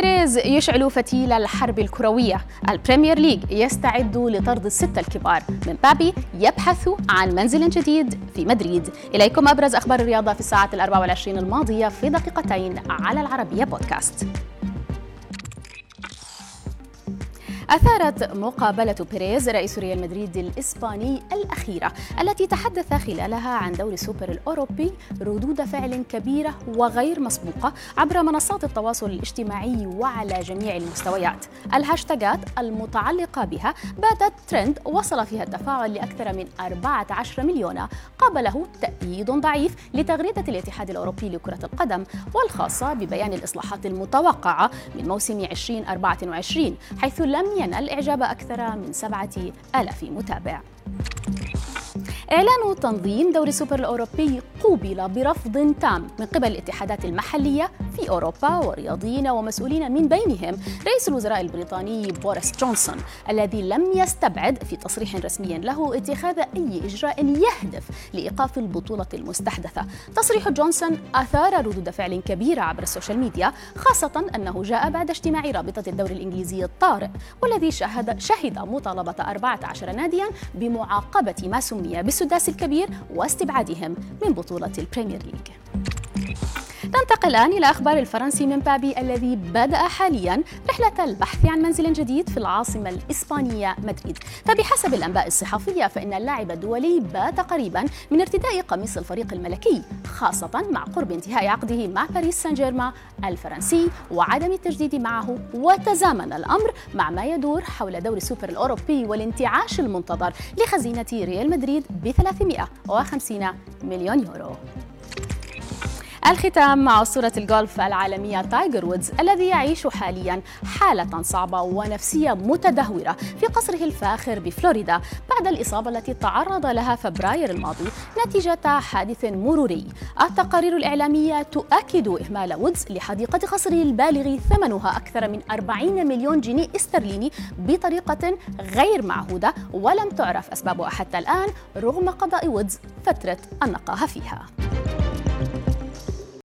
بيريز يشعل فتيل الحرب الكروية. البريمير ليج يستعد لطرد الستة الكبار مبابي يبحث عن منزل جديد في مدريد. إليكم أبرز أخبار الرياضة في الساعات الأربع والعشرين الماضية في دقيقتين على العربية بودكاست. أثارت مقابلة بيريز رئيس ريال مدريد الإسباني الأخيرة التي تحدث خلالها عن دور السوبر الأوروبي ردود فعل كبيرة وغير مسبوقة عبر منصات التواصل الاجتماعي وعلى جميع المستويات. الهاشتاجات المتعلقة بها باتت ترند وصل فيها التفاعل لأكثر من 14 مليون. قابله تأييد ضعيف لتغريدة الاتحاد الأوروبي لكرة القدم والخاصة ببيان الإصلاحات المتوقعة من موسم 2024 حيث لم ينال إعجاب أكثر من سبعة آلاف متابع. إعلان تنظيم دوري السوبر الأوروبي قوبل برفض تام من قبل الاتحادات المحلية في أوروبا ورياضيين ومسؤولين من بينهم رئيس الوزراء البريطاني بوريس جونسون الذي لم يستبعد في تصريح رسمي له اتخاذ أي إجراء يهدف لإيقاف البطولة المستحدثة. تصريح جونسون أثار ردود فعل كبيرة عبر ال social media خاصة أنه جاء بعد اجتماع رابطة الدوري الإنجليزي الطارئ والذي شهد شهد مطالبة 14 ناديا بمعاقبة ما سمي بالسداس الكبير واستبعادهم من بطولة البريمير ليج. ننتقل الآن إلى أخبار الفرنسي مبابي الذي بدأ حاليا رحلة البحث عن منزل جديد في العاصمة الإسبانية مدريد. فبحسب الأنباء الصحفية فإن اللاعب الدولي بات قريبا من ارتداء قميص الفريق الملكي خاصة مع قرب انتهاء عقده مع باريس سان جيرمان الفرنسي وعدم التجديد معه. وتزامن الأمر مع ما يدور حول دوري السوبر الأوروبي والانتعاش المنتظر لخزينة ريال مدريد ب 350 مليون يورو. الختام مع أسطورة الجولف العالمية تايجر وودز الذي يعيش حاليا حالة صعبة ونفسية متدهورة في قصره الفاخر بفلوريدا بعد الإصابة التي تعرض لها فبراير الماضي نتيجة حادث مروري. التقارير الإعلامية تؤكد إهمال وودز لحديقة قصره البالغ ثمنها أكثر من 40 مليون جنيه استرليني بطريقة غير معهودة ولم تعرف أسبابها حتى الآن رغم قضاء وودز فترة النقاهة فيها.